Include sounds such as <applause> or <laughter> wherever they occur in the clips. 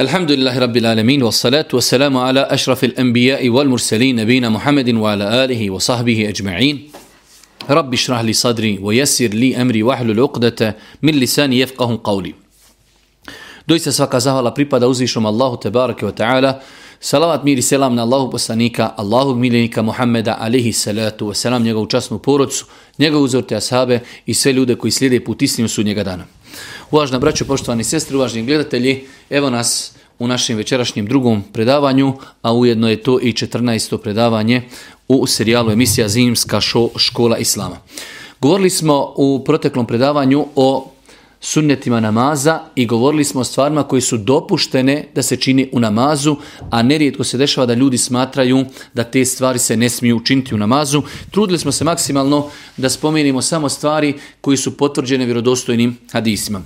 الحمد لله رب العالمين والصلاة والسلام على أشرف الأنبياء والمرسلين نبينا محمد وعلى آله وصحبه أجمعين رب اشرح لي صدري ويسر لي أمري وحل العقدة من لساني يفقه قولي دويسة سفاقة زهوالة بريبا دوزيشم الله تبارك وتعالى Salavat mir i selam na Allahu poslanika, Allahu miljenika Muhammeda, alihi salatu, wasalam, njegovu časnu porodcu, njegovu uzor te ashabe i sve ljude koji slijede put istinu sudnjega dana. Uvažna braćo, poštovani sestri, uvažni gledatelji, evo nas u našem večerašnjem drugom predavanju, a ujedno je to i 14. predavanje u serijalu emisija Zimska škola Islama. Govorili smo u proteklom predavanju o sunnetima namaza i govorili smo o stvarima koji su dopuštene da se čini u namazu, a nerijetko se dešava da ljudi smatraju da te stvari se ne smiju učiniti u namazu. Trudili smo se maksimalno da spomenimo samo stvari koji su potvrđene vjerodostojnim hadisima.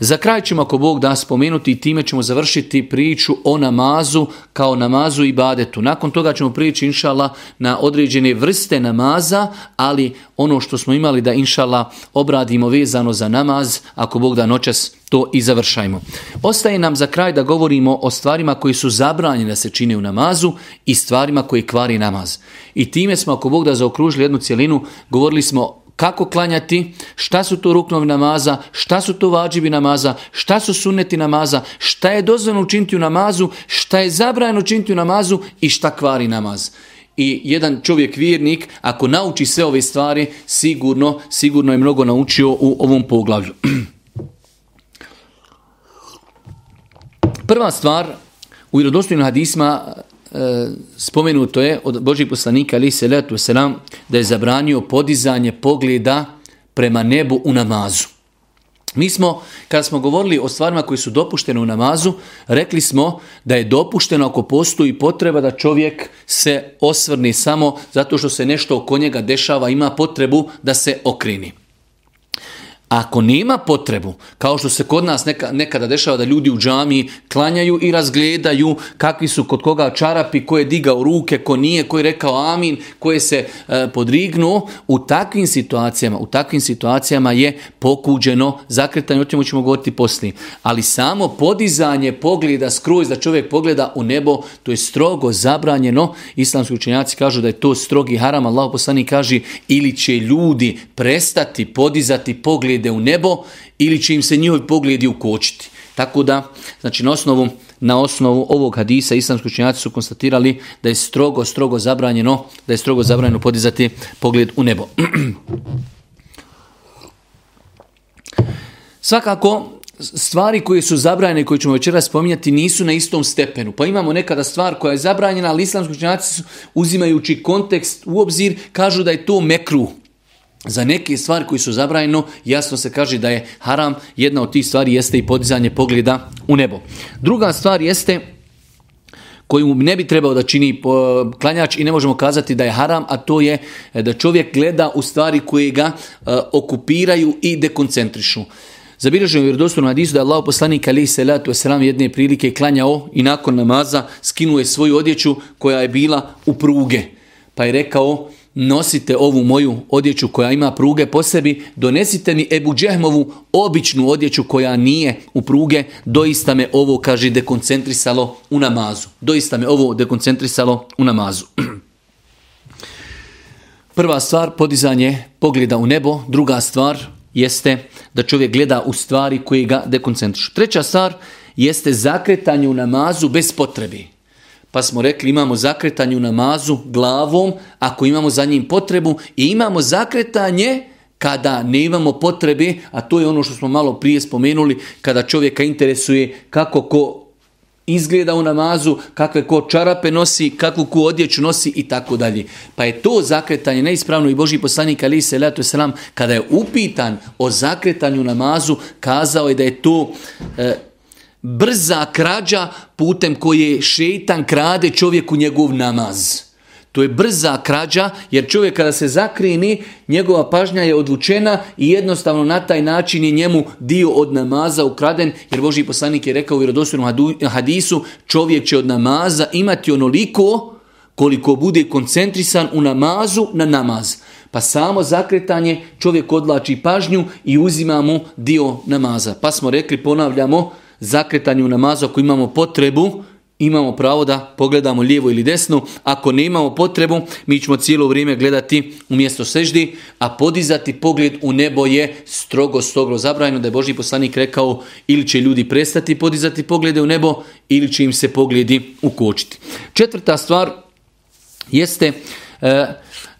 Za kraj ćemo, ako Bog da, spomenuti i time ćemo završiti priču o namazu kao namazu i badetu. Nakon toga ćemo prijeći, inšala, na određene vrste namaza, ali ono što smo imali da, inšala, obradimo vezano za namaz, ako Bog da noćas, to i završajmo. Ostaje nam za kraj da govorimo o stvarima koji su zabranjene da se čine u namazu i stvarima koji kvari namaz. I time smo, ako Bog da zaokružili jednu cjelinu, govorili smo kako klanjati, šta su to ruknovi namaza, šta su to vađivi namaza, šta su suneti namaza, šta je dozvano učiniti u namazu, šta je zabrajeno učiniti u namazu i šta kvari namaz. I jedan čovjek vjernik, ako nauči sve ove stvari, sigurno, sigurno je mnogo naučio u ovom poglavlju. <clears throat> Prva stvar u irodostojnim hadisma e, spomenuto je od Božih poslanika ali se letu selam da je zabranio podizanje pogleda prema nebu u namazu. Mi smo, kada smo govorili o stvarima koji su dopuštene u namazu, rekli smo da je dopušteno ako postoji potreba da čovjek se osvrni samo zato što se nešto oko njega dešava, ima potrebu da se okrini. Ako nema potrebu, kao što se kod nas neka, nekada dešava da ljudi u džami klanjaju i razgledaju kakvi su kod koga čarapi, ko je digao ruke, ko nije, ko je rekao amin, ko je se e, podrignuo, u takvim situacijama u takvim situacijama je pokuđeno zakretanje, o tjemu ćemo govoriti poslije. Ali samo podizanje pogleda skroz da čovjek pogleda u nebo, to je strogo zabranjeno. Islamski učenjaci kažu da je to strogi haram, Allah poslani kaže ili će ljudi prestati podizati pogled poglede u nebo ili će im se njihovi pogledi ukočiti. Tako da, znači na osnovu, na osnovu ovog hadisa islamski učinjaci su konstatirali da je strogo, strogo zabranjeno, da je strogo zabranjeno podizati pogled u nebo. <clears throat> Svakako, stvari koje su zabranjene, koje ćemo večera spominjati, nisu na istom stepenu. Pa imamo nekada stvar koja je zabranjena, ali islamski učinjaci su, uzimajući kontekst u obzir, kažu da je to mekruh. Za neke stvari koji su zabrajeno, jasno se kaže da je haram, jedna od tih stvari jeste i podizanje pogleda u nebo. Druga stvar jeste koju ne bi trebao da čini klanjač i ne možemo kazati da je haram, a to je e, da čovjek gleda u stvari koje ga e, okupiraju i dekoncentrišu. Zabiražujem vjerodostor na Adisu da je Allah poslanik alaih salatu wasalam jedne prilike klanjao i nakon namaza skinuje svoju odjeću koja je bila u pruge. Pa je rekao, nosite ovu moju odjeću koja ima pruge po sebi, donesite mi Ebu Džehmovu običnu odjeću koja nije u pruge, doista me ovo, kaže, dekoncentrisalo u namazu. Doista me ovo dekoncentrisalo u namazu. <clears throat> Prva stvar, podizanje pogleda u nebo. Druga stvar jeste da čovjek gleda u stvari koje ga dekoncentrišu. Treća stvar jeste zakretanje u namazu bez potrebi pa smo rekli imamo zakretanje u namazu glavom ako imamo za njim potrebu i imamo zakretanje kada ne imamo potrebe, a to je ono što smo malo prije spomenuli, kada čovjeka interesuje kako ko izgleda u namazu, kakve ko čarape nosi, kakvu ko odjeću nosi i tako dalje. Pa je to zakretanje neispravno i Boži poslanik Ali se Elatu Esalam kada je upitan o zakretanju namazu, kazao je da je to e, brza krađa putem koje šeitan krade čovjeku njegov namaz. To je brza krađa jer čovjek kada se zakrini njegova pažnja je odvučena i jednostavno na taj način je njemu dio od namaza ukraden jer Boži poslanik je rekao u vjerodosvjenom hadisu čovjek će od namaza imati onoliko koliko bude koncentrisan u namazu na namaz. Pa samo zakretanje čovjek odlači pažnju i uzima mu dio namaza. Pa smo rekli, ponavljamo, zakretanju namazu, ako imamo potrebu, imamo pravo da pogledamo lijevo ili desno. Ako ne imamo potrebu, mi ćemo cijelo vrijeme gledati u mjesto seždi, a podizati pogled u nebo je strogo, strogo zabrajeno, da je Boži poslanik rekao ili će ljudi prestati podizati poglede u nebo, ili će im se pogledi ukočiti. Četvrta stvar jeste... E,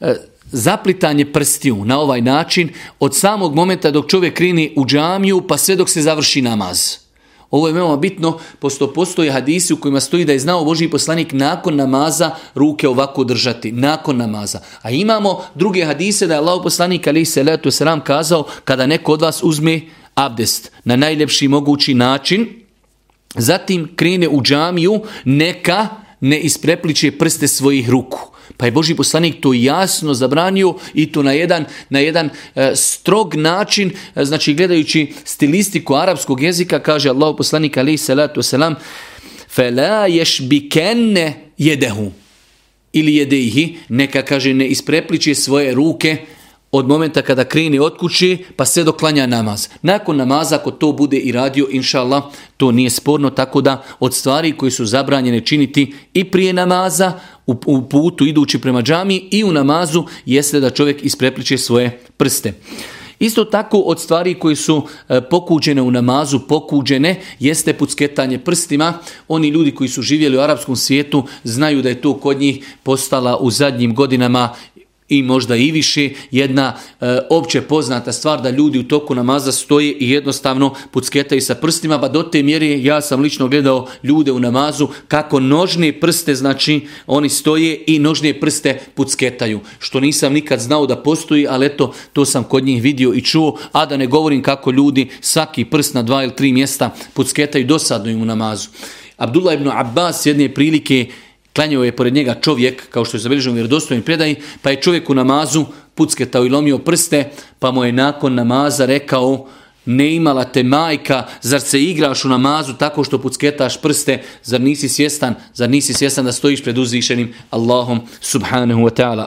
e zaplitanje prstiju na ovaj način od samog momenta dok čovjek krini u džamiju pa sve dok se završi namaz. Ovo je veoma bitno, posto postoji hadisi u kojima stoji da je znao Boži poslanik nakon namaza ruke ovako držati. Nakon namaza. A imamo druge hadise da je Allah poslanik ali se letu sram kazao kada neko od vas uzme abdest na najljepši mogući način, zatim krene u džamiju, neka ne isprepliče prste svojih ruku. Pa je Boži poslanik to jasno zabranio i to na jedan, na jedan e, strog način, e, znači gledajući stilistiku arapskog jezika, kaže Allah poslanik alaih salatu wasalam, فَلَا يَشْبِكَنَّ يَدَهُ ili jedeihi, neka kaže ne isprepliče svoje ruke od momenta kada krene od kući pa sve doklanja namaz. Nakon namaza ako to bude i radio, inšallah, to nije sporno, tako da od stvari koje su zabranjene činiti i prije namaza, u, u putu idući prema džami i u namazu jeste da čovjek isprepliče svoje prste. Isto tako od stvari koje su e, pokuđene u namazu, pokuđene, jeste pucketanje prstima. Oni ljudi koji su živjeli u arapskom svijetu znaju da je to kod njih postala u zadnjim godinama i možda i više jedna e, opće poznata stvar da ljudi u toku namaza stoje i jednostavno pucketaju sa prstima pa do te mjere ja sam lično gledao ljude u namazu kako nožne prste znači oni stoje i nožne prste pucketaju što nisam nikad znao da postoji ali eto to sam kod njih vidio i čuo a da ne govorim kako ljudi svaki prst na dva ili tri mjesta pucketaju dosadno im u namazu Abdullah ibn Abbas jedne prilike Klanjao je pored njega čovjek, kao što je zabilježeno u vjerodostojnim predaji, pa je čovjek u namazu pucketao i lomio prste, pa mu je nakon namaza rekao ne imala te majka, zar se igraš u namazu tako što pucketaš prste, zar nisi svjestan, zar nisi svjestan da stojiš pred uzvišenim Allahom subhanahu wa ta'ala.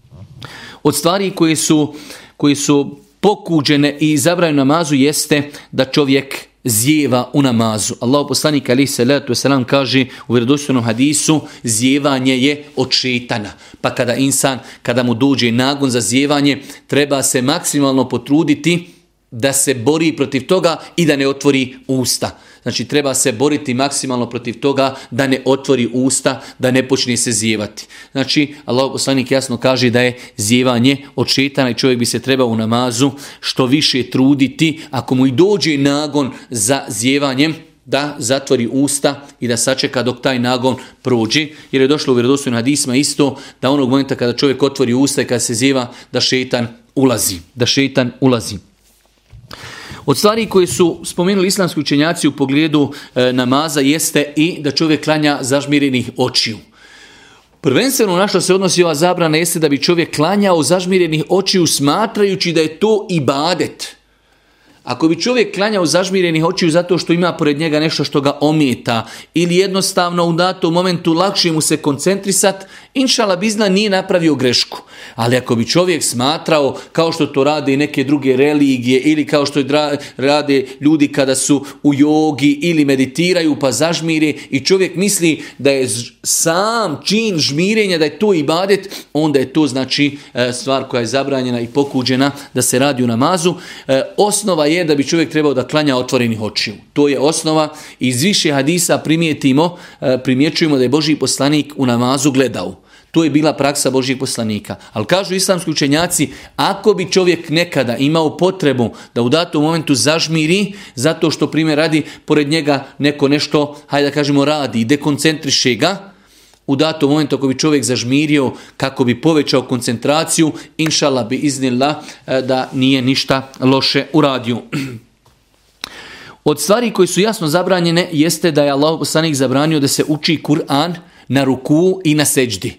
<clears throat> Od stvari koje su, koje su pokuđene i zabraju namazu jeste da čovjek zjeva u namazu. Allah poslanik alaih salatu wasalam kaže u vjerodostojnom hadisu zjevanje je od šetana. Pa kada insan, kada mu dođe nagon za zjevanje, treba se maksimalno potruditi da da se bori protiv toga i da ne otvori usta. Znači treba se boriti maksimalno protiv toga da ne otvori usta, da ne počne se zijevati. Znači Allah poslanik jasno kaže da je zijevanje očetana i čovjek bi se treba u namazu što više truditi ako mu i dođe nagon za zijevanjem da zatvori usta i da sačeka dok taj nagon prođe, jer je došlo u vjerodosti na hadisma isto da onog momenta kada čovjek otvori usta i kada se zijeva, da šetan ulazi. Da šetan ulazi. Od stvari koje su spomenuli islamski učenjaci u pogledu e, namaza jeste i da čovjek klanja zažmirenih očiju. Prvenstveno na što se odnosi ova zabrana jeste da bi čovjek klanjao zažmirenih očiju smatrajući da je to ibadet. badet. Ako bi čovjek klanjao zažmirenih očiju zato što ima pored njega nešto što ga omijeta ili jednostavno u datom momentu lakše mu se koncentrisat, inšala bizna nije napravio grešku. Ali ako bi čovjek smatrao kao što to rade i neke druge religije ili kao što rade ljudi kada su u jogi ili meditiraju pa zažmire i čovjek misli da je sam čin žmirenja, da je to ibadet, onda je to znači e, stvar koja je zabranjena i pokuđena da se radi u namazu. E, osnova je da bi čovjek trebao da klanja otvorenih očiju. To je osnova. Iz više hadisa primijetimo, e, primjećujemo da je Boži poslanik u namazu gledao. To je bila praksa Božijeg poslanika. Ali kažu islamski učenjaci, ako bi čovjek nekada imao potrebu da u datom momentu zažmiri, zato što primjer radi pored njega neko nešto, hajde da kažemo, radi i dekoncentriše ga, u datom momentu ako bi čovjek zažmirio, kako bi povećao koncentraciju, inšala bi iznila e, da nije ništa loše uradio. <clears throat> Od stvari koji su jasno zabranjene jeste da je Allah poslanik zabranio da se uči Kur'an na ruku i na seđdi.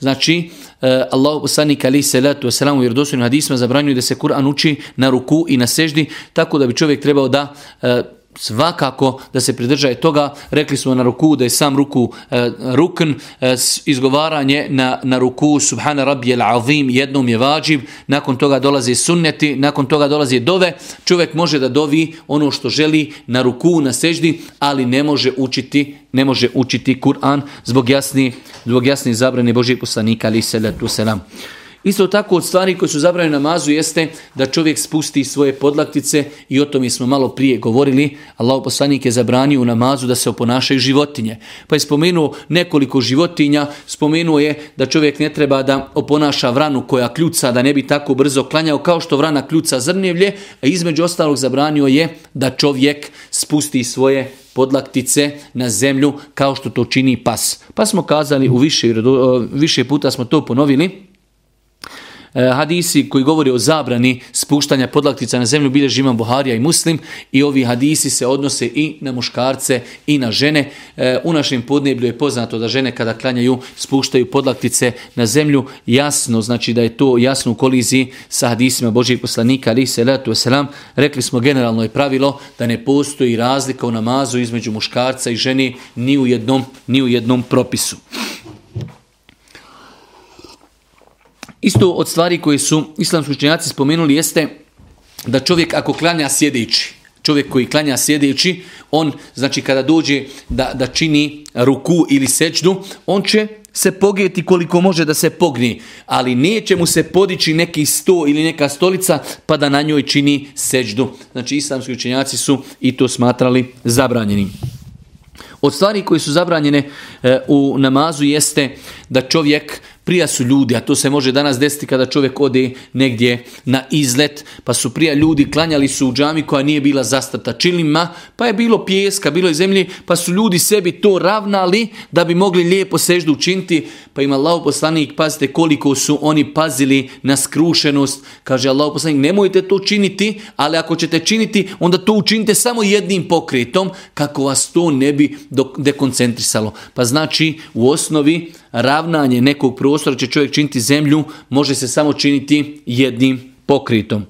Znači, e, Allah poslanik ali se letu u vjerodosljenim hadisma zabranio da se Kur'an uči na ruku i na seđdi, tako da bi čovjek trebao da e, svakako da se pridržaje toga. Rekli smo na ruku da je sam ruku e, rukn, e, izgovaranje na, na ruku Subhana Rabi El Azim jednom je vađiv, nakon toga dolazi sunneti, nakon toga dolazi dove. Čovjek može da dovi ono što želi na ruku, na seždi, ali ne može učiti ne može učiti Kur'an zbog jasni zbog jasni zabrane Božijeg poslanika ali se selam. Isto tako od stvari koje su zabranjene namazu jeste da čovjek spusti svoje podlaktice i o tome smo malo prije govorili. Allahu poslanik je zabranio u namazu da se oponašaju životinje. Pa je spomenuo nekoliko životinja, spomenuo je da čovjek ne treba da oponaša vranu koja kljuca da ne bi tako brzo klanjao kao što vrana kljuca zrnjevlje, a između ostalog zabranio je da čovjek spusti svoje podlaktice na zemlju kao što to čini pas. Pa smo kazali u više, više puta smo to ponovili. E, hadisi koji govori o zabrani spuštanja podlaktica na zemlju bilježi imam Buharija i Muslim i ovi hadisi se odnose i na muškarce i na žene. E, u našem podneblju je poznato da žene kada klanjaju spuštaju podlaktice na zemlju jasno, znači da je to jasno u koliziji sa hadisima Božih poslanika ali se letu selam rekli smo generalno je pravilo da ne postoji razlika u namazu između muškarca i ženi ni u jednom, ni u jednom propisu. Uh, Isto od stvari koje su islamski učenjaci spomenuli jeste da čovjek ako klanja sjedeći, čovjek koji klanja sjedeći, on, znači kada dođe da, da čini ruku ili sečdu, on će se pogijeti koliko može da se pogni, ali neće mu se podići neki sto ili neka stolica pa da na njoj čini sečdu. Znači islamski učenjaci su i to smatrali zabranjenim. Od stvari koje su zabranjene e, u namazu jeste da čovjek prija su ljudi, a to se može danas desiti kada čovjek ode negdje na izlet, pa su prija ljudi klanjali su u džami koja nije bila zastata čilima, pa je bilo pjeska, bilo je zemlji, pa su ljudi sebi to ravnali da bi mogli lijepo seždu učiniti, pa ima Allah poslanik, pazite koliko su oni pazili na skrušenost, kaže Allah poslanik, nemojte to činiti, ali ako ćete činiti, onda to učinite samo jednim pokretom, kako vas to ne bi dekoncentrisalo. Pa znači, u osnovi, ravnanje nekog prostora prostora će čovjek činiti zemlju, može se samo činiti jednim pokritom.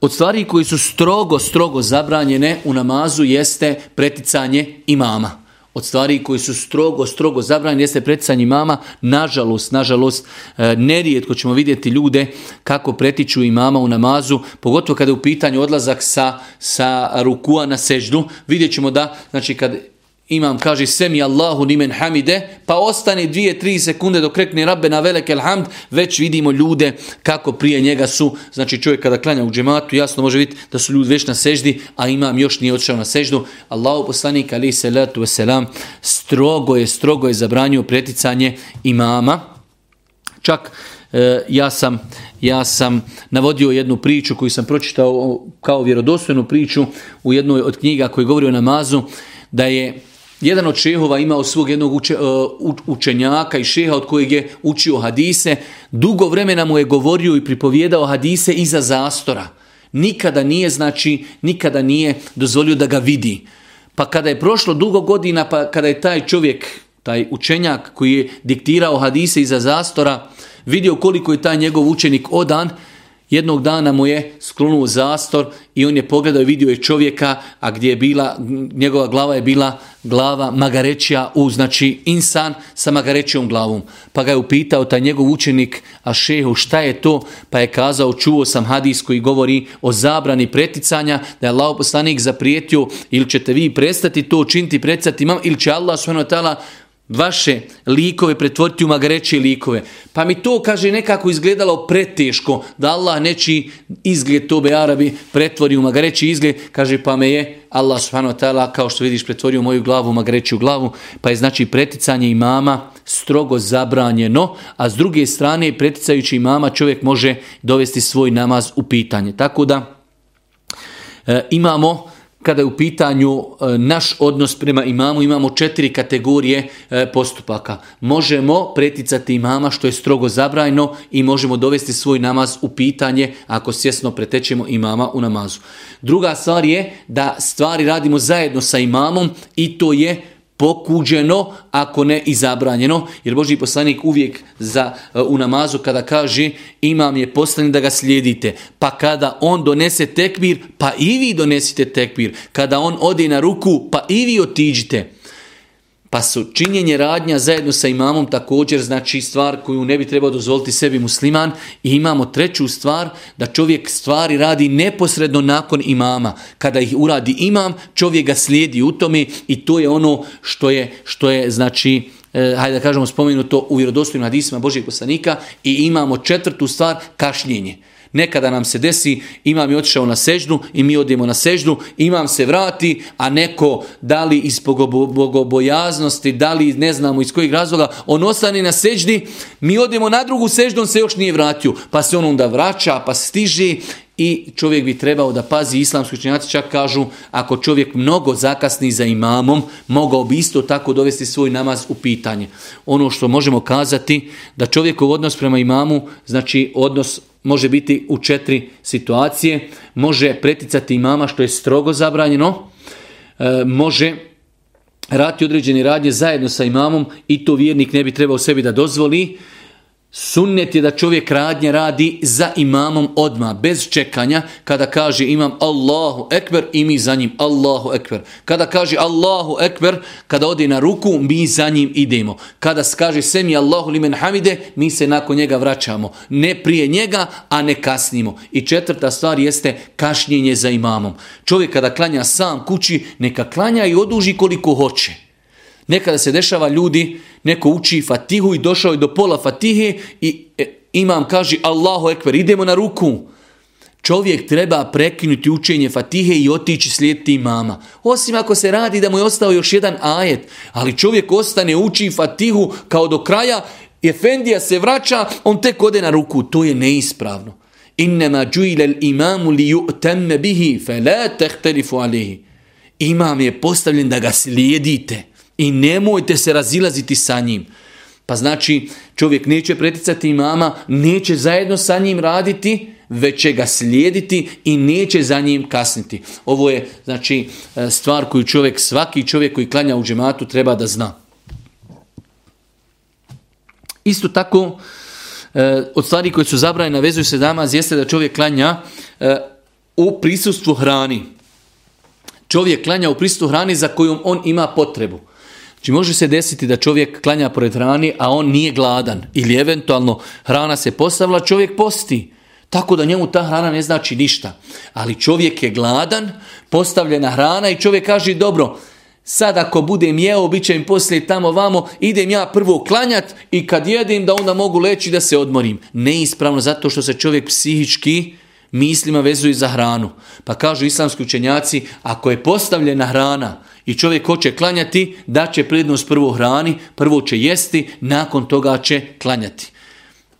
Od stvari koji su strogo, strogo zabranjene u namazu jeste preticanje imama. Od stvari koji su strogo, strogo zabranjene jeste preticanje imama. Nažalost, nažalost, e, nerijetko ćemo vidjeti ljude kako pretiču imama u namazu, pogotovo kada je u pitanju odlazak sa, sa rukua na seždu. Vidjet ćemo da, znači kad imam kaže semi Allahu nimen hamide, pa ostane dvije, tri sekunde dok rekne rabbe na velek elhamd, već vidimo ljude kako prije njega su, znači čovjek kada klanja u džematu, jasno može vidjeti da su ljudi već na seždi, a imam još nije odšao na seždu. Allahu poslanik ali se letu selam strogo je, strogo je zabranio preticanje imama. Čak e, ja sam ja sam navodio jednu priču koju sam pročitao kao vjerodostojnu priču u jednoj od knjiga koji govori o namazu, da je Jedan od šehova imao svog jednog uče, uh, učenjaka i šeha od kojeg je učio hadise. Dugo vremena mu je govorio i pripovjedao hadise iza zastora. Nikada nije, znači, nikada nije dozvolio da ga vidi. Pa kada je prošlo dugo godina, pa kada je taj čovjek, taj učenjak koji je diktirao hadise iza zastora, vidio koliko je taj njegov učenik odan, Jednog dana mu je sklonuo zastor i on je pogledao i vidio je čovjeka, a gdje je bila, njegova glava je bila glava magarećija u, znači, insan sa magarećijom glavom. Pa ga je upitao taj njegov učenik, a šehu, šta je to? Pa je kazao, čuo sam hadis koji govori o zabrani preticanja, da je Allah poslanik zaprijetio ili ćete vi prestati to, činti, predstati, ili će Allah s.a.v vaše likove pretvoriti u magreće likove. Pa mi to, kaže, nekako izgledalo preteško da Allah neći izgled tobe Arabi pretvori u magreće izgled. Kaže, pa me je Allah subhanahu wa ta'ala, kao što vidiš, pretvorio moju glavu u magreću glavu. Pa je znači preticanje imama strogo zabranjeno, a s druge strane, preticajući imama, čovjek može dovesti svoj namaz u pitanje. Tako da, e, imamo kada je u pitanju e, naš odnos prema imamu, imamo četiri kategorije e, postupaka. Možemo preticati imama što je strogo zabrajno i možemo dovesti svoj namaz u pitanje ako svjesno pretećemo imama u namazu. Druga stvar je da stvari radimo zajedno sa imamom i to je učiniti pokuđeno ako ne i zabranjeno. Jer Boži poslanik uvijek za, e, u namazu kada kaže imam je poslanik da ga slijedite. Pa kada on donese tekbir, pa i vi donesite tekbir. Kada on ode na ruku, pa i vi otiđite. Pa su činjenje radnja zajedno sa imamom također znači stvar koju ne bi trebao dozvoliti sebi musliman. I imamo treću stvar da čovjek stvari radi neposredno nakon imama. Kada ih uradi imam, čovjek ga slijedi u tome i to je ono što je, što je znači, eh, hajde da kažemo spomenuto u vjerodostojnim hadisima Božijeg poslanika i imamo četvrtu stvar, kašljenje nekada nam se desi, imam je otišao na seždu i mi odjemo na seždu, imam se vrati, a neko, da li iz bogobojaznosti, da li ne znamo iz kojeg razloga, on ostane na seždi, mi odjemo na drugu seždu, on se još nije vratio, pa se on onda vraća, pa stiže i čovjek bi trebao da pazi islamski učenjaci čak kažu ako čovjek mnogo zakasni za imamom mogao bi isto tako dovesti svoj namaz u pitanje ono što možemo kazati da čovjekov odnos prema imamu znači odnos može biti u četiri situacije može preticati imama što je strogo zabranjeno e, može raditi određene radnje zajedno sa imamom i to vjernik ne bi trebao sebi da dozvoli Sunnet je da čovjek radnje radi za imamom odma bez čekanja, kada kaže imam Allahu Ekber i mi za njim Allahu Ekber. Kada kaže Allahu Ekber, kada ode na ruku, mi za njim idemo. Kada kaže Semi Allahu Limen Hamide, mi se nakon njega vraćamo. Ne prije njega, a ne kasnimo. I četvrta stvar jeste kašnjenje za imamom. Čovjek kada klanja sam kući, neka klanja i oduži koliko hoće. Nekada se dešava ljudi, neko uči fatihu i došao je do pola fatihe i e, imam kaže Allahu ekber, idemo na ruku. Čovjek treba prekinuti učenje fatihe i otići slijediti imama. Osim ako se radi da mu je ostao još jedan ajet, ali čovjek ostane uči fatihu kao do kraja, Efendija se vraća, on tek ode na ruku, to je neispravno. Innama ju'ila al-imamu li yu'tamma bihi fala tahtalifu alayhi. Imam je postavljen da ga slijedite i nemojte se razilaziti sa njim. Pa znači, čovjek neće preticati imama, neće zajedno sa njim raditi, već će ga slijediti i neće za njim kasniti. Ovo je znači e, stvar koju čovjek, svaki čovjek koji klanja u džematu treba da zna. Isto tako, e, od stvari koje su zabrajene, vezuju se damaz, jeste da čovjek klanja e, u prisustvu hrani. Čovjek klanja u prisustvu hrani za kojom on ima potrebu. Znači može se desiti da čovjek klanja pored hrani, a on nije gladan. Ili eventualno hrana se postavila, čovjek posti. Tako da njemu ta hrana ne znači ništa. Ali čovjek je gladan, postavljena hrana i čovjek kaže dobro, sad ako budem jeo, bit će im poslije tamo vamo, idem ja prvo klanjat i kad jedem da onda mogu leći da se odmorim. Neispravno zato što se čovjek psihički mislima vezuje za hranu. Pa kažu islamski učenjaci, ako je postavljena hrana, I čovjek hoće klanjati, da će prednost prvo hrani, prvo će jesti, nakon toga će klanjati.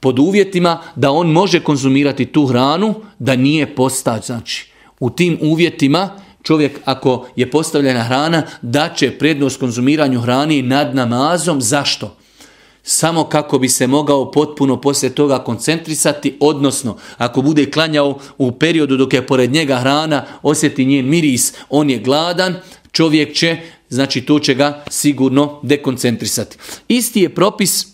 Pod uvjetima da on može konzumirati tu hranu, da nije postać. Znači, u tim uvjetima čovjek, ako je postavljena hrana, da će prednost konzumiranju hrani nad namazom. Zašto? Samo kako bi se mogao potpuno poslije toga koncentrisati, odnosno ako bude klanjao u periodu dok je pored njega hrana, osjeti njen miris, on je gladan, čovjek će, znači to će ga sigurno dekoncentrisati. Isti je propis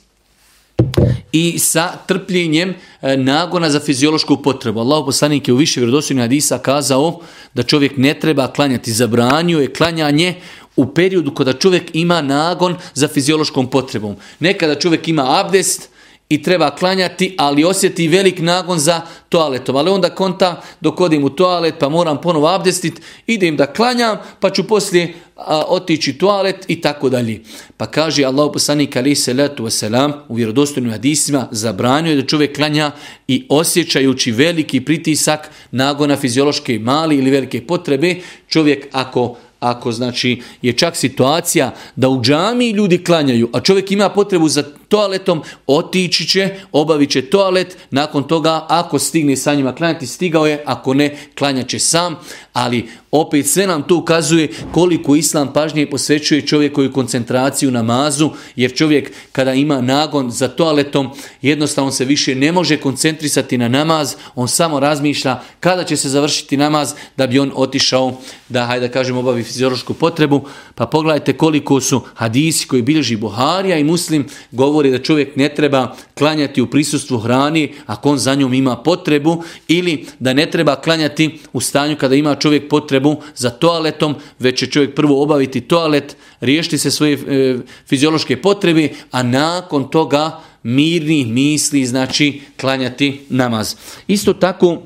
i sa trpljenjem e, nagona za fiziološku potrebu. Allah poslanik je u više vjerovostljenja Hadisa kazao da čovjek ne treba klanjati, zabranio je klanjanje u periodu kada čovjek ima nagon za fiziološkom potrebom. Nekada čovjek ima abdest, i treba klanjati, ali osjeti velik nagon za toaletom. Ali onda konta dok odim u toalet pa moram ponovo abdestit, idem da klanjam pa ću poslije a, otići toalet i tako dalje. Pa kaže Allah poslanik ali se letu wasalam u vjerodostojnim hadisima zabranio je da čovjek klanja i osjećajući veliki pritisak nagona fiziološke mali ili velike potrebe, čovjek ako ako znači je čak situacija da u džami ljudi klanjaju, a čovjek ima potrebu za toaletom, otići će, obavit će toalet, nakon toga ako stigne sa njima klanjati, stigao je, ako ne, klanjaće sam, ali opet sve nam to ukazuje koliko islam pažnje posvećuje čovjekovi koncentraciju namazu, jer čovjek kada ima nagon za toaletom, jednostavno se više ne može koncentrisati na namaz, on samo razmišlja kada će se završiti namaz da bi on otišao da, hajde da kažem, obavi fiziološku potrebu, pa pogledajte koliko su hadisi koji bilježi Buharija i Muslim govori govori da čovjek ne treba klanjati u prisustvu hrani ako on za njom ima potrebu ili da ne treba klanjati u stanju kada ima čovjek potrebu za toaletom, već će čovjek prvo obaviti toalet, riješiti se svoje e, fiziološke potrebe, a nakon toga mirni misli, znači klanjati namaz. Isto tako,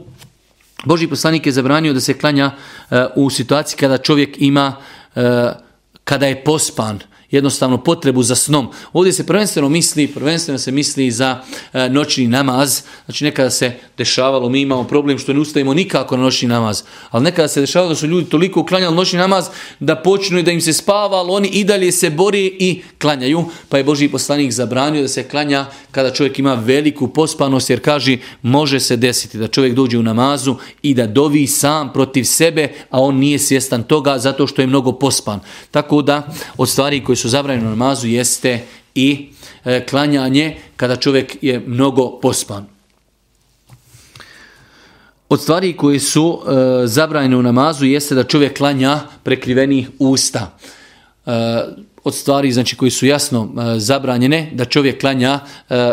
Boži poslanik je zabranio da se klanja e, u situaciji kada čovjek ima, e, kada je pospan, jednostavno potrebu za snom. Ovdje se prvenstveno misli, prvenstveno se misli za e, noćni namaz. Znači nekada se dešavalo, mi imamo problem što ne ustavimo nikako na noćni namaz, ali nekada se dešavalo da su ljudi toliko uklanjali noćni namaz da počnu da im se spava, ali oni i dalje se bori i klanjaju. Pa je Boži poslanik zabranio da se klanja kada čovjek ima veliku pospanost jer kaže može se desiti da čovjek dođe u namazu i da dovi sam protiv sebe, a on nije svjestan toga zato što je mnogo pospan. Tako da od stvari koje su zabranjeno namazu jeste i e, klanjanje kada čovjek je mnogo pospan. Od stvari koje su e, zabranjene u namazu jeste da čovjek klanja prekriveni usta. E, od stvari znači, koji su jasno e, zabranjene, da čovjek klanja e,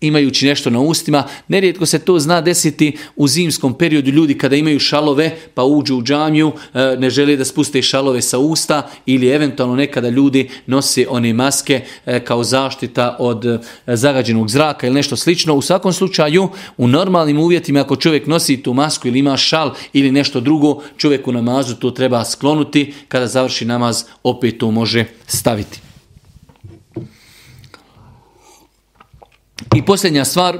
imajući nešto na ustima. Nerijetko se to zna desiti u zimskom periodu ljudi kada imaju šalove pa uđu u džamiju, e, ne žele da spuste šalove sa usta ili eventualno nekada ljudi nose one maske e, kao zaštita od e, zagađenog zraka ili nešto slično. U svakom slučaju, u normalnim uvjetima ako čovjek nosi tu masku ili ima šal ili nešto drugo, čovjek u namazu to treba sklonuti. Kada završi namaz, opet to može staviti. I posljednja stvar,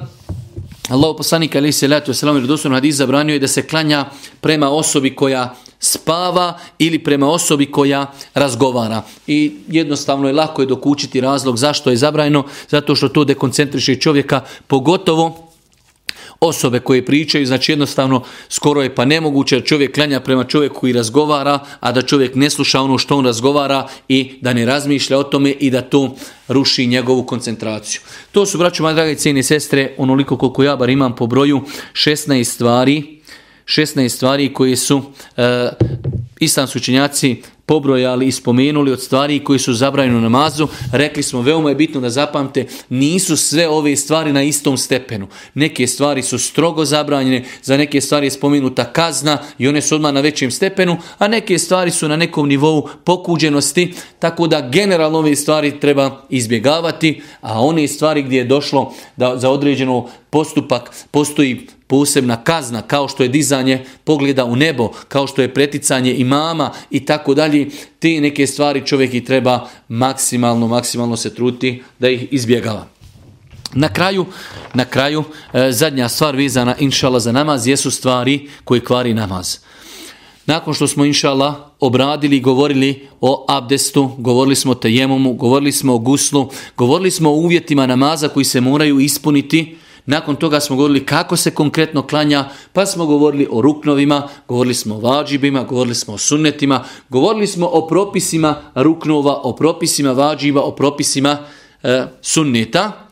Allah poslanika ili se letu selam ili dosu nad izabranio je da se klanja prema osobi koja spava ili prema osobi koja razgovara. I jednostavno je lako je dokučiti razlog zašto je zabrajeno, zato što to dekoncentriše čovjeka, pogotovo osobe koje pričaju, znači jednostavno skoro je pa nemoguće da čovjek klanja prema čovjeku koji razgovara, a da čovjek ne sluša ono što on razgovara i da ne razmišlja o tome i da to ruši njegovu koncentraciju. To su, braćo, moje drage cijene sestre, onoliko koliko ja bar imam po broju, 16 stvari, 16 stvari koje su... E, Islamski učenjaci pobrojali i spomenuli od stvari koji su zabrajeni u namazu, rekli smo, veoma je bitno da zapamte, nisu sve ove stvari na istom stepenu. Neke stvari su strogo zabranjene, za neke stvari je spomenuta kazna i one su odmah na većem stepenu, a neke stvari su na nekom nivou pokuđenosti, tako da generalno ove stvari treba izbjegavati, a one stvari gdje je došlo da za određenu postupak postoji posebna kazna, kao što je dizanje pogleda u nebo, kao što je preticanje imama i tako dalje, te neke stvari čovjek i treba maksimalno, maksimalno se truti da ih izbjegava. Na kraju, na kraju e, zadnja stvar vizana inšala za namaz jesu stvari koje kvari namaz. Nakon što smo inšala obradili i govorili o abdestu, govorili smo o tejemomu, govorili smo o guslu, govorili smo o uvjetima namaza koji se moraju ispuniti, Nakon toga smo govorili kako se konkretno klanja, pa smo govorili o ruknovima, govorili smo o vađibima, govorili smo o sunnetima, govorili smo o propisima ruknova, o propisima vađiba, o propisima e, sunneta.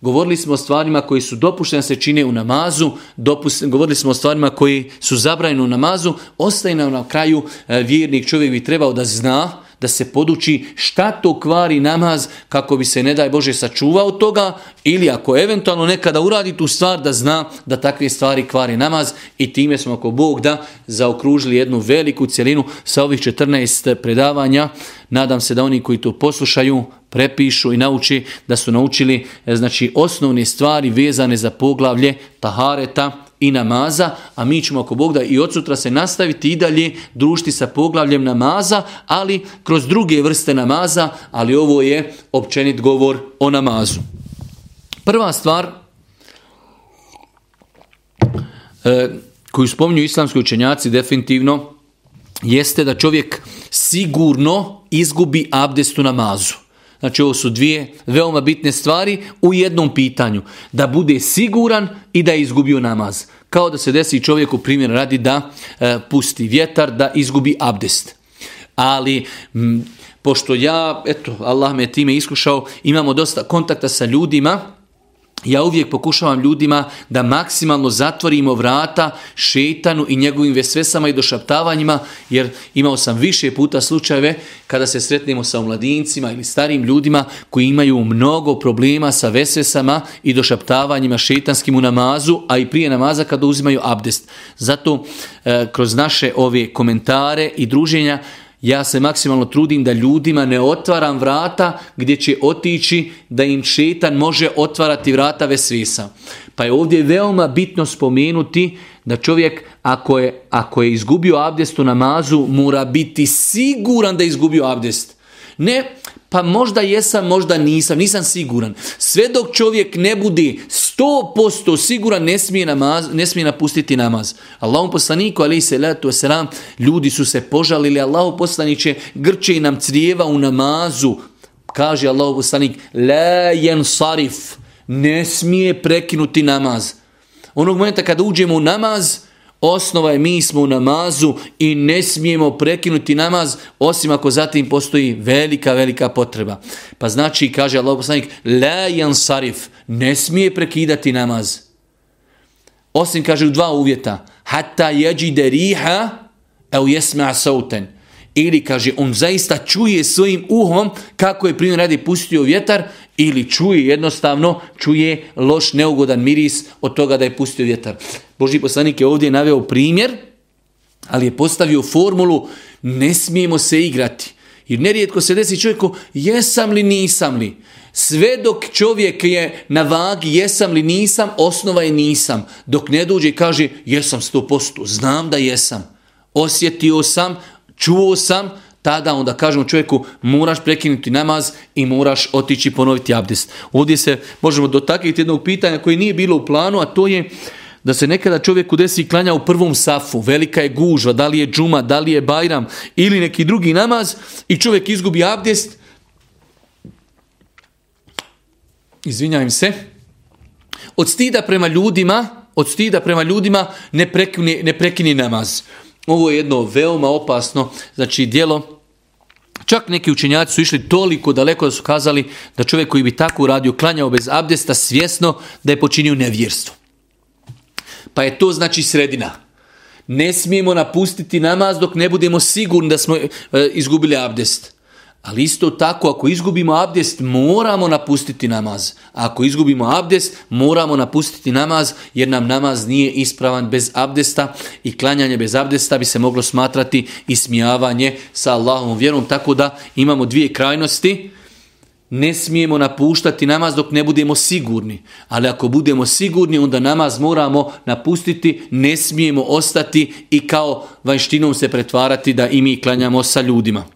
Govorili smo o stvarima koji su dopuštene se čine u namazu, dopust, govorili smo o stvarima koji su zabrajene u namazu, ostaje nam na kraju e, vjernik čovjek bi trebao da zna, da se poduči šta to kvari namaz kako bi se ne daj Bože sačuvao toga ili ako eventualno nekada uradi tu stvar da zna da takve stvari kvari namaz i time smo ako Bog da zaokružili jednu veliku cijelinu sa ovih 14 predavanja. Nadam se da oni koji to poslušaju prepišu i nauči da su naučili e, znači osnovne stvari vezane za poglavlje Tahareta i namaza, a mi ćemo ako Bog da i od sutra se nastaviti i dalje društi sa poglavljem namaza, ali kroz druge vrste namaza, ali ovo je općenit govor o namazu. Prva stvar e, koju spominju islamski učenjaci definitivno jeste da čovjek sigurno izgubi abdestu namazu. Znači ovo su dvije veoma bitne stvari u jednom pitanju. Da bude siguran i da je izgubio namaz. Kao da se desi čovjeku primjer radi da e, pusti vjetar, da izgubi abdest. Ali m, pošto ja, eto, Allah me time iskušao, imamo dosta kontakta sa ljudima, Ja uvijek pokušavam ljudima da maksimalno zatvorimo vrata šetanu i njegovim vesvesama i došaptavanjima, jer imao sam više puta slučajeve kada se sretnemo sa mladincima ili starim ljudima koji imaju mnogo problema sa vesvesama i došaptavanjima šetanskim u namazu, a i prije namaza kada uzimaju abdest. Zato eh, kroz naše ove komentare i druženja Ja se maksimalno trudim da ljudima ne otvaram vrata gdje će otići da im šetan može otvarati vrata vesvisa. Pa je ovdje veoma bitno spomenuti da čovjek ako je, ako je izgubio abdest u namazu mora biti siguran da je izgubio abdest. Ne, Pa možda jesam, možda nisam, nisam siguran. Sve dok čovjek ne bude 100% siguran, ne smije, namaz, ne smije napustiti namaz. Allahom poslaniku, ali i salatu wasalam, ljudi su se požalili, Allahom poslaniće, grče i nam crijeva u namazu. Kaže Allahom poslanik, la jen sarif, ne smije prekinuti namaz. Onog momenta kada uđemo u namaz, Osnova je mi smo u namazu i ne smijemo prekinuti namaz osim ako zatim postoji velika, velika potreba. Pa znači, kaže Allah poslanik, la jansarif, ne smije prekidati namaz. Osim, kaže, u dva uvjeta, hatta jeđi deriha, au jesme asauten ili kaže on zaista čuje svojim uhom kako je primjer radi pustio vjetar ili čuje jednostavno čuje loš neugodan miris od toga da je pustio vjetar. Boži poslanik je ovdje naveo primjer ali je postavio formulu ne smijemo se igrati. Jer nerijetko se desi čovjeku jesam li nisam li. Sve dok čovjek je na vagi jesam li nisam, osnova je nisam. Dok ne dođe i kaže jesam 100%, znam da jesam. Osjetio sam, čuo sam, tada onda kažemo čovjeku moraš prekinuti namaz i moraš otići ponoviti abdest. Ovdje se možemo dotakiti jednog pitanja koje nije bilo u planu, a to je da se nekada čovjeku desi klanja u prvom safu, velika je gužva, da li je džuma, da li je bajram ili neki drugi namaz i čovjek izgubi abdest. Izvinjavim se. Od stida prema ljudima, od stida prema ljudima ne prekini, ne prekini namaz. namaz ovo je jedno veoma opasno znači dijelo. Čak neki učenjaci su išli toliko daleko da su kazali da čovjek koji bi tako uradio klanjao bez abdesta svjesno da je počinio nevjerstvo. Pa je to znači sredina. Ne smijemo napustiti namaz dok ne budemo sigurni da smo e, izgubili abdest. Ali isto tako, ako izgubimo abdest, moramo napustiti namaz. Ako izgubimo abdest, moramo napustiti namaz, jer nam namaz nije ispravan bez abdesta i klanjanje bez abdesta bi se moglo smatrati i smijavanje sa Allahom vjerom. Tako da imamo dvije krajnosti. Ne smijemo napuštati namaz dok ne budemo sigurni. Ali ako budemo sigurni, onda namaz moramo napustiti, ne smijemo ostati i kao vanštinom se pretvarati da i mi klanjamo sa ljudima.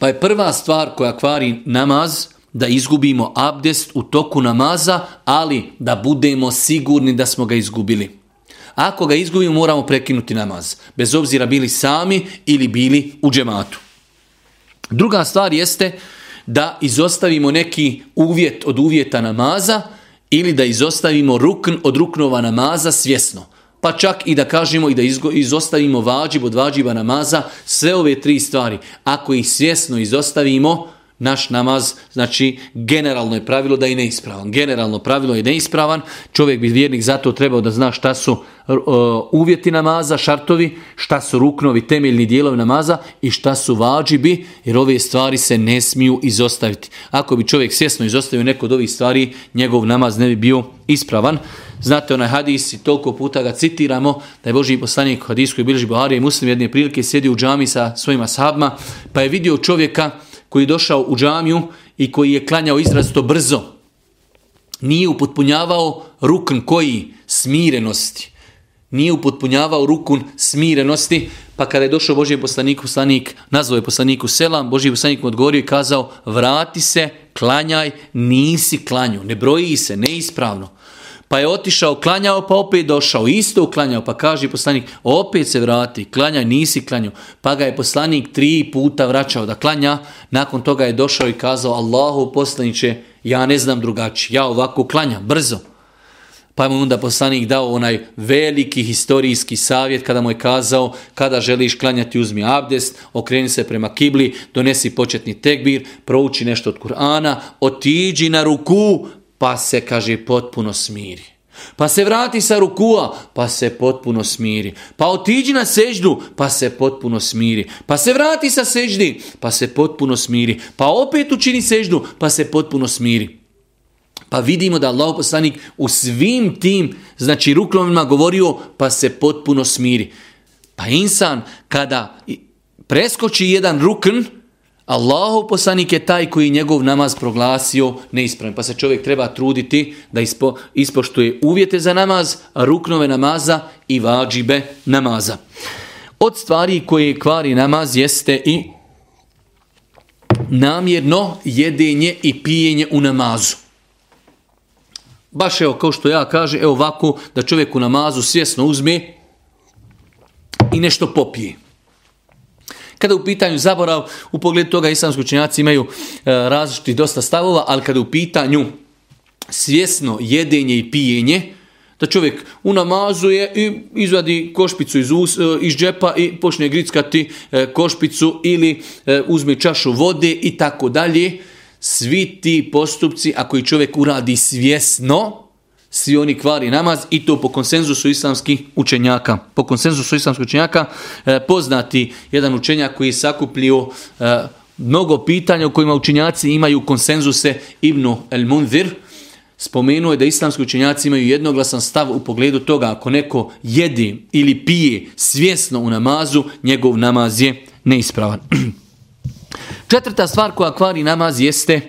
Pa je prva stvar koja kvari namaz da izgubimo abdest u toku namaza, ali da budemo sigurni da smo ga izgubili. Ako ga izgubimo, moramo prekinuti namaz, bez obzira bili sami ili bili u džematu. Druga stvar jeste da izostavimo neki uvjet od uvjeta namaza ili da izostavimo rukn od ruknova namaza svjesno pa čak i da kažemo i da izostavimo vađib od vađiba namaza, sve ove tri stvari, ako ih svjesno izostavimo, naš namaz, znači generalno je pravilo da je neispravan. Generalno pravilo je neispravan, čovjek bi vjernik zato trebao da zna šta su uh, uvjeti namaza, šartovi, šta su ruknovi, temeljni dijelovi namaza i šta su vađibi, jer ove stvari se ne smiju izostaviti. Ako bi čovjek svjesno izostavio neko od ovih stvari, njegov namaz ne bi bio ispravan. Znate onaj hadis i toliko puta ga citiramo da je Boži poslanik u hadisku i bilježi Buhari i muslim jedne prilike sjedio u džami sa svojima sahabima pa je vidio čovjeka koji je došao u džamiju i koji je klanjao izrazito brzo, nije upotpunjavao rukn koji smirenosti. Nije upotpunjavao rukun smirenosti, pa kada je došao Božji poslanik, poslanik nazvao je poslaniku selam, Božji poslanik mu odgovorio i kazao, vrati se, klanjaj, nisi klanju, ne broji se, neispravno. ispravno pa je otišao, klanjao, pa opet došao, isto uklanjao, pa kaže poslanik, opet se vrati, klanjao, nisi klanjao, pa ga je poslanik tri puta vraćao da klanja, nakon toga je došao i kazao, Allahu poslaniće, ja ne znam drugačije, ja ovako klanjam, brzo. Pa je mu onda poslanik dao onaj veliki historijski savjet kada mu je kazao kada želiš klanjati uzmi abdest, okreni se prema kibli, donesi početni tekbir, prouči nešto od Kur'ana, otiđi na ruku, pa se, kaže, potpuno smiri. Pa se vrati sa rukua, pa se potpuno smiri. Pa otiđi na seždu, pa se potpuno smiri. Pa se vrati sa seždi, pa se potpuno smiri. Pa opet učini seždu, pa se potpuno smiri. Pa vidimo da Allah poslanik u svim tim, znači ruklovima govorio, pa se potpuno smiri. Pa insan, kada preskoči jedan rukn, Allahov poslanik je taj koji njegov namaz proglasio neispravim. Pa se čovjek treba truditi da ispo, ispoštuje uvjete za namaz, ruknove namaza i vađibe namaza. Od stvari koje kvari namaz jeste i namjerno jedenje i pijenje u namazu. Baš evo, kao što ja kaže, evo ovako da čovjek u namazu svjesno uzme i nešto popije. Kada u pitanju zaborav, u pogledu toga islamski učenjaci imaju e, različiti dosta stavova, ali kada u pitanju svjesno jedenje i pijenje, da čovjek u namazu je i izvadi košpicu iz, us, e, iz džepa i počne grickati e, košpicu ili uzme čašu vode i tako dalje, svi ti postupci, ako i čovjek uradi svjesno, svi oni kvari namaz i to po konsenzusu islamskih učenjaka. Po konsenzusu islamskih učenjaka e, poznati jedan učenjak koji je sakuplio e, mnogo pitanja u kojima učenjaci imaju konsenzuse Ibnu el-Munzir, spomenuo je da islamski učenjaci imaju jednoglasan stav u pogledu toga ako neko jede ili pije svjesno u namazu, njegov namaz je neispravan. <clears throat> Četvrta stvar koja kvari namaz jeste uh,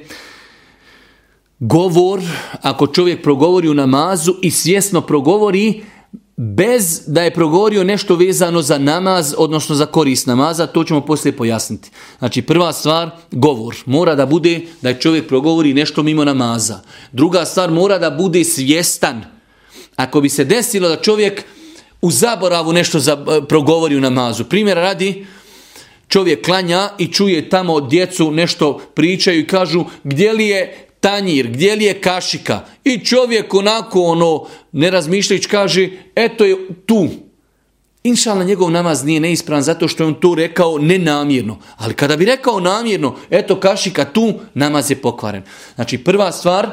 govor, ako čovjek progovori u namazu i svjesno progovori, bez da je progovorio nešto vezano za namaz, odnosno za korist namaza, to ćemo poslije pojasniti. Znači, prva stvar, govor. Mora da bude da je čovjek progovori nešto mimo namaza. Druga stvar, mora da bude svjestan. Ako bi se desilo da čovjek u zaboravu nešto za, e, progovori u namazu. Primjer radi, čovjek klanja i čuje tamo djecu nešto pričaju i kažu gdje li je tanjir, gdje li je kašika? I čovjek onako, ono, ne razmišljajući, kaže, eto je tu. Inšalna, njegov namaz nije neispravan zato što je on to rekao nenamjerno. Ali kada bi rekao namjerno, eto kašika tu, namaz je pokvaren. Znači, prva stvar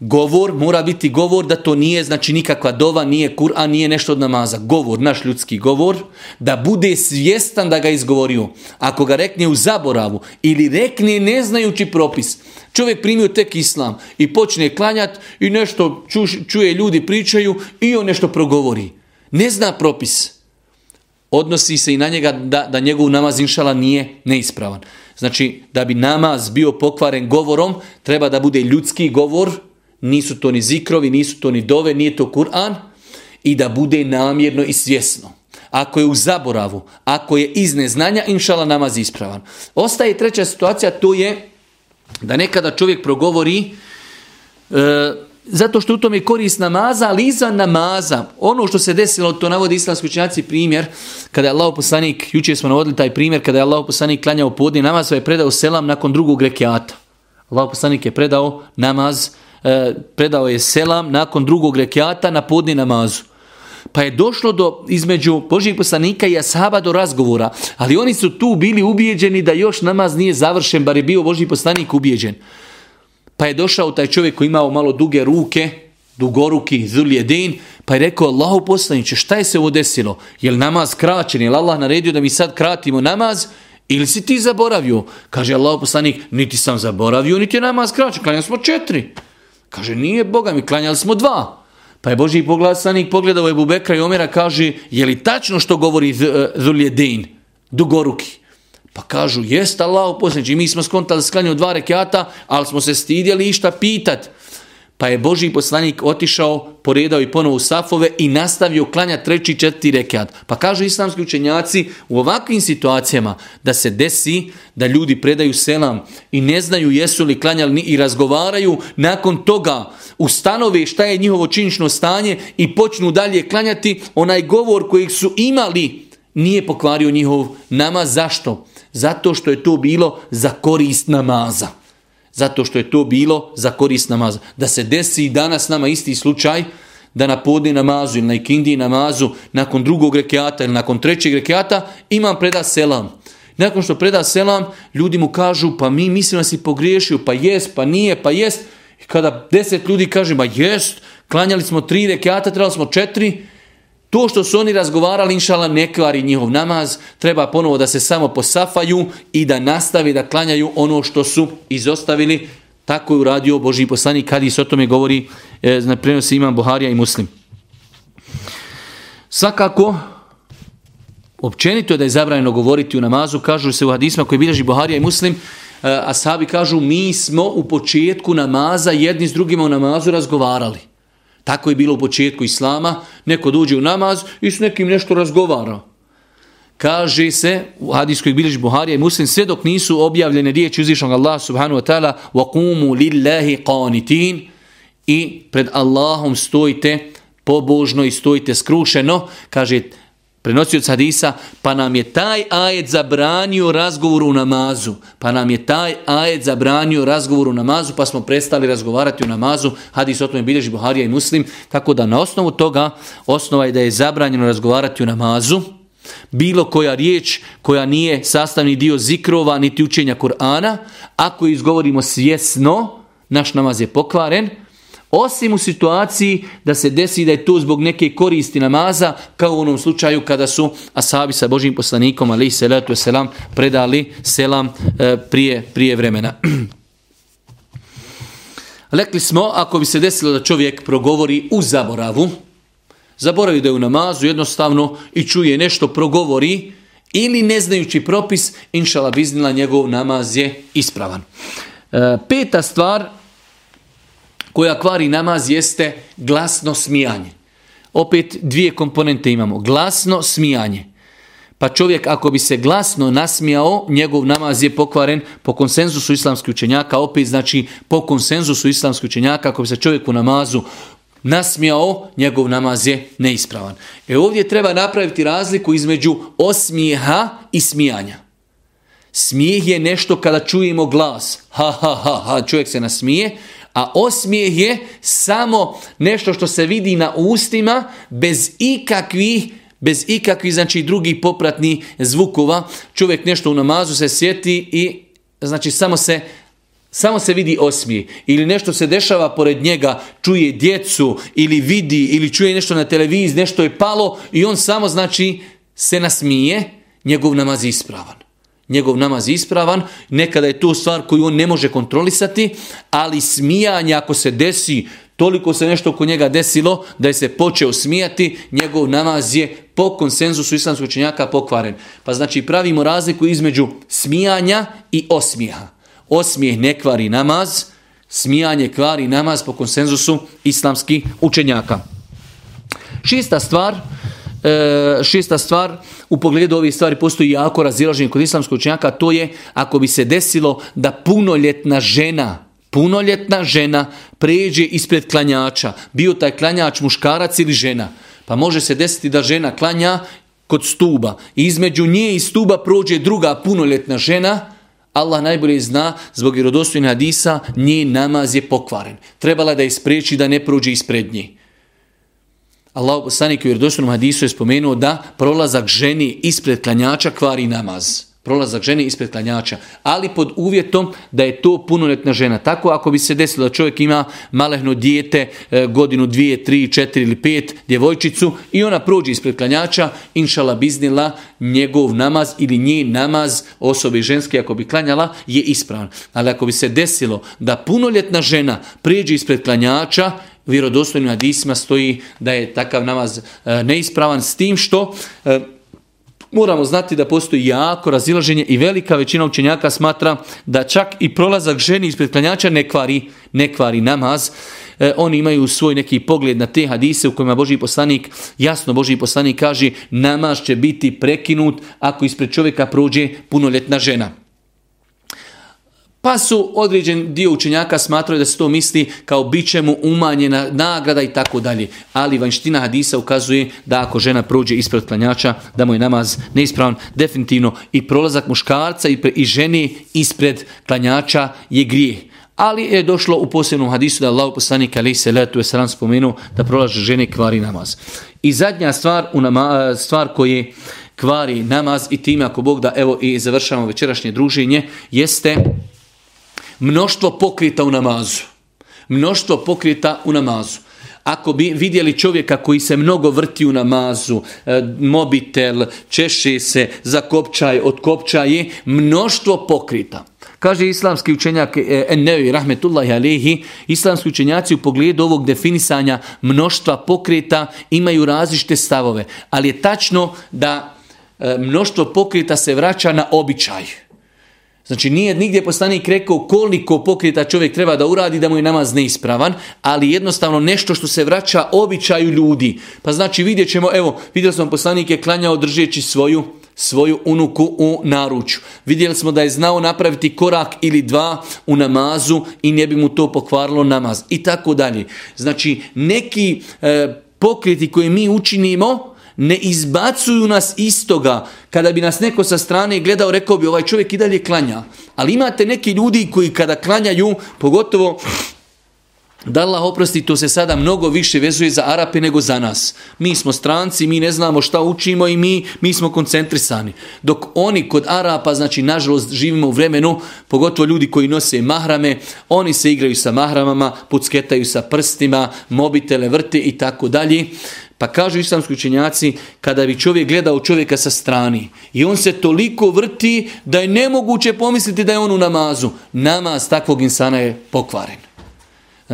govor mora biti govor da to nije znači nikakva dova, nije Kur'an, nije nešto od namaza. Govor, naš ljudski govor, da bude svjestan da ga izgovorio. Ako ga rekne u zaboravu ili rekne neznajući propis, čovjek primio tek islam i počne klanjat i nešto ču, čuje ljudi pričaju i on nešto progovori. Ne zna propis. Odnosi se i na njega da, da njegov namaz inšala nije neispravan. Znači, da bi namaz bio pokvaren govorom, treba da bude ljudski govor, nisu to ni zikrovi, nisu to ni dove, nije to Kur'an, i da bude namjerno i svjesno. Ako je u zaboravu, ako je iz neznanja, inšala namaz ispravan. Ostaje treća situacija, to je da nekada čovjek progovori e, zato što u tom je korist namaza, ali iza namaza, ono što se desilo, to navodi islamski učinjaci primjer, kada je Allah poslanik, jučer smo navodili taj primjer, kada je Allah poslanik klanjao podni namaz, pa je predao selam nakon drugog rekiata. Allah poslanik je predao namaz, E, predao je selam nakon drugog rekiata na podni namazu. Pa je došlo do između Božijeg poslanika i Asaba do razgovora, ali oni su tu bili ubijeđeni da još namaz nije završen, bar je bio Božji poslanik ubijeđen. Pa je došao taj čovjek koji imao malo duge ruke, dugoruki, zulje din, pa je rekao, Allahu poslaniće, šta je se ovo desilo? Je li namaz kraćen? Je li Allah naredio da mi sad kratimo namaz? Ili si ti zaboravio? Kaže Allahu poslanik, niti sam zaboravio, niti je namaz kraćen. Klanjamo smo četiri. Kaže, nije Boga, mi klanjali smo dva. Pa je Boži poglasanik pogledao Ebu Bekra i Omera, kaže, je li tačno što govori eh, Zuljedin, dugoruki? Pa kažu, jest Allah, posljednji, mi smo skontali sklanju dva rekiata, ali smo se stidjeli išta pitati. Pa je Boži poslanik otišao, poredao i ponovo u safove i nastavio klanja treći četiri rekiat. Pa kažu islamski učenjaci, u ovakvim situacijama da se desi da ljudi predaju selam i ne znaju jesu li klanjali i razgovaraju, nakon toga ustanove šta je njihovo činično stanje i počnu dalje klanjati, onaj govor kojeg su imali nije pokvario njihov nama Zašto? Zato što je to bilo za korist namaza zato što je to bilo za korist namaza. Da se desi i danas nama isti slučaj, da na podne namazu ili na ikindi namazu, nakon drugog rekiata ili nakon trećeg rekiata, imam preda selam. Nakon što preda selam, ljudi mu kažu, pa mi mislim da si pogriješio, pa jest, pa nije, pa jest. I kada deset ljudi kaže, ma jest, klanjali smo tri rekiata, trebali smo četiri, To što su oni razgovarali, inšala, ne kvari njihov namaz, treba ponovo da se samo posafaju i da nastavi da klanjaju ono što su izostavili. Tako je uradio Boži poslanik, kad se o tome govori, e, na prenosi imam Buharija i Muslim. Svakako, općenito je da je zabranjeno govoriti u namazu, kažu se u hadisma koji bilježi Buharija i Muslim, e, a sahabi kažu, mi smo u početku namaza jedni s drugima u namazu razgovarali. Tako je bilo u početku Islama, neko dođe u namaz i s nekim nešto razgovara. Kaže se u hadijskoj biliži Buharija i muslim, sve dok nisu objavljene riječi uzvišnog Allah subhanu wa ta'ala وَقُومُوا لِلَّهِ قَانِتِينَ i pred Allahom stojite pobožno i stojite skrušeno, kaže prenosioc hadisa, pa nam je taj ajed zabranio razgovor u namazu. Pa nam je taj ajed zabranio razgovor u namazu, pa smo prestali razgovarati u namazu. Hadis o tome bilježi Buharija i Muslim. Tako da na osnovu toga, osnova je da je zabranjeno razgovarati u namazu. Bilo koja riječ koja nije sastavni dio zikrova niti učenja Kur'ana, ako izgovorimo svjesno, naš namaz je pokvaren, Osim u situaciji da se desi da je to zbog neke koristi namaza, kao u onom slučaju kada su asabi sa Božim poslanikom, ali i salatu selam, predali selam e, prije, prije vremena. Lekli <clears throat> smo, ako bi se desilo da čovjek progovori u zaboravu, zaboravi da je u namazu jednostavno i čuje nešto, progovori, ili ne znajući propis, inšala biznila, njegov namaz je ispravan. E, peta stvar, koja kvari namaz jeste glasno smijanje. Opet dvije komponente imamo. Glasno smijanje. Pa čovjek ako bi se glasno nasmijao, njegov namaz je pokvaren po konsenzusu islamskih učenjaka. Opet znači po konsenzusu islamskih učenjaka ako bi se čovjek u namazu nasmijao, njegov namaz je neispravan. E ovdje treba napraviti razliku između osmijeha i smijanja. Smijeh je nešto kada čujemo glas. Ha, ha, ha, ha, čovjek se nasmije, A osmijeh je samo nešto što se vidi na ustima bez ikakvih bez ikakvi znači drugi popratni zvukova čovjek nešto u namazu se sjeti i znači samo se samo se vidi osmije ili nešto se dešava pored njega čuje djecu ili vidi ili čuje nešto na televiziji nešto je palo i on samo znači se nasmije njegov namaz je ispravan njegov namaz ispravan, nekada je to stvar koju on ne može kontrolisati, ali smijanje ako se desi, toliko se nešto oko njega desilo da je se počeo smijati, njegov namaz je po konsenzusu islamskog učenjaka pokvaren. Pa znači pravimo razliku između smijanja i osmijeha. Osmijeh ne kvari namaz, smijanje kvari namaz po konsenzusu islamskih učenjaka. Šista stvar, E, šesta stvar, u pogledu ovih stvari postoji jako razilaženje kod islamskog učenjaka, to je ako bi se desilo da punoljetna žena, punoljetna žena pređe ispred klanjača, bio taj klanjač muškarac ili žena, pa može se desiti da žena klanja kod stuba i između nje i stuba prođe druga punoljetna žena, Allah najbolje zna, zbog irodostojne hadisa, nje namaz je pokvaren. Trebala da je spreči da ne prođe ispred njih. Allah poslanik u vjerodostavnom hadisu je spomenuo da prolazak ženi ispred klanjača kvari namaz. Prolazak ženi ispred klanjača. Ali pod uvjetom da je to punoletna žena. Tako ako bi se desilo da čovjek ima malehno dijete e, godinu, dvije, tri, četiri ili pet djevojčicu i ona prođe ispred klanjača, inšala biznila njegov namaz ili njej namaz osobe ženske ako bi klanjala je ispravan. Ali ako bi se desilo da punoljetna žena prijeđe ispred klanjača, vjerodostojnim hadisima stoji da je takav namaz e, neispravan s tim što e, moramo znati da postoji jako razilaženje i velika većina učenjaka smatra da čak i prolazak ženi ispred klanjača ne kvari, ne kvari namaz. E, oni imaju svoj neki pogled na te hadise u kojima Boži poslanik, jasno Boži poslanik kaže namaz će biti prekinut ako ispred čovjeka prođe punoljetna žena. Pa su određen dio učenjaka smatrali da se to misli kao bit će mu umanjena nagrada i tako dalje. Ali vanština hadisa ukazuje da ako žena prođe ispred klanjača, da mu je namaz neispravan. Definitivno i prolazak muškarca i, pre, i žene ispred klanjača je grije. Ali je došlo u posebnom hadisu da Allah poslanik Ali se letu je sram spomenuo da prolaže žene kvari namaz. I zadnja stvar, u nama, stvar koje kvari namaz i time ako Bog da evo i završamo večerašnje druženje jeste mnoštvo pokrita u namazu. Mnoštvo pokrita u namazu. Ako bi vidjeli čovjeka koji se mnogo vrti u namazu, e, mobitel, češi se, zakopčaj, otkopčaje, mnoštvo pokrita. Kaže islamski učenjak Ennevi Rahmetullahi Alehi, islamski učenjaci u pogledu ovog definisanja mnoštva pokrita imaju različite stavove, ali je tačno da e, mnoštvo pokrita se vraća na običaju. Znači nije nigdje poslanik rekao koliko pokrita čovjek treba da uradi da mu je namaz neispravan, ali jednostavno nešto što se vraća običaju ljudi. Pa znači vidjet ćemo, evo, vidjeli smo poslanik je klanjao držeći svoju svoju unuku u naruču. Vidjeli smo da je znao napraviti korak ili dva u namazu i ne bi mu to pokvarilo namaz. I tako dalje. Znači neki e, pokriti koje mi učinimo, ne izbacuju nas istoga. Kada bi nas neko sa strane gledao, rekao bi ovaj čovjek i dalje klanja. Ali imate neki ljudi koji kada klanjaju, pogotovo da Allah oprosti, to se sada mnogo više vezuje za Arape nego za nas. Mi smo stranci, mi ne znamo šta učimo i mi, mi smo koncentrisani. Dok oni kod Arapa, znači nažalost živimo u vremenu, pogotovo ljudi koji nose mahrame, oni se igraju sa mahramama, pucketaju sa prstima, mobitele, vrte i tako dalje. Pa kažu islamski učenjaci, kada bi čovjek gledao čovjeka sa strani i on se toliko vrti da je nemoguće pomisliti da je on u namazu, namaz takvog insana je pokvaren.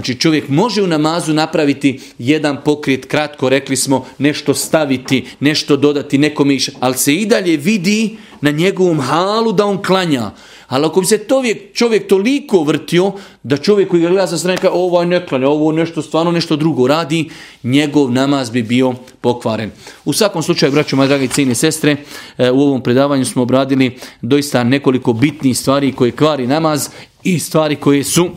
Znači čovjek može u namazu napraviti jedan pokrit, kratko rekli smo, nešto staviti, nešto dodati, neko miša, ali se i dalje vidi na njegovom halu da on klanja. Ali ako bi se to vijek, čovjek toliko vrtio, da čovjek koji ga gleda sa strane kao ovaj ne klanja, ovo nešto stvarno nešto drugo radi, njegov namaz bi bio pokvaren. U svakom slučaju, braću moje dragi cijene sestre, e, u ovom predavanju smo obradili doista nekoliko bitnih stvari koje kvari namaz i stvari koje su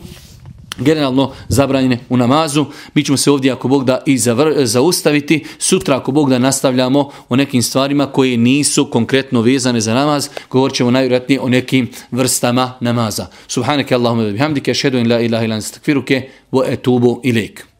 generalno zabranjene u namazu. Mi ćemo se ovdje, ako Bog da, i zavr, zaustaviti. Sutra, ako Bog da, nastavljamo o nekim stvarima koje nisu konkretno vezane za namaz, govorit ćemo najvjerojatnije o nekim vrstama namaza. Subhaneke Allahumma bihamdike, šedu in la ilaha ilan stakviruke, vo etubu ilik.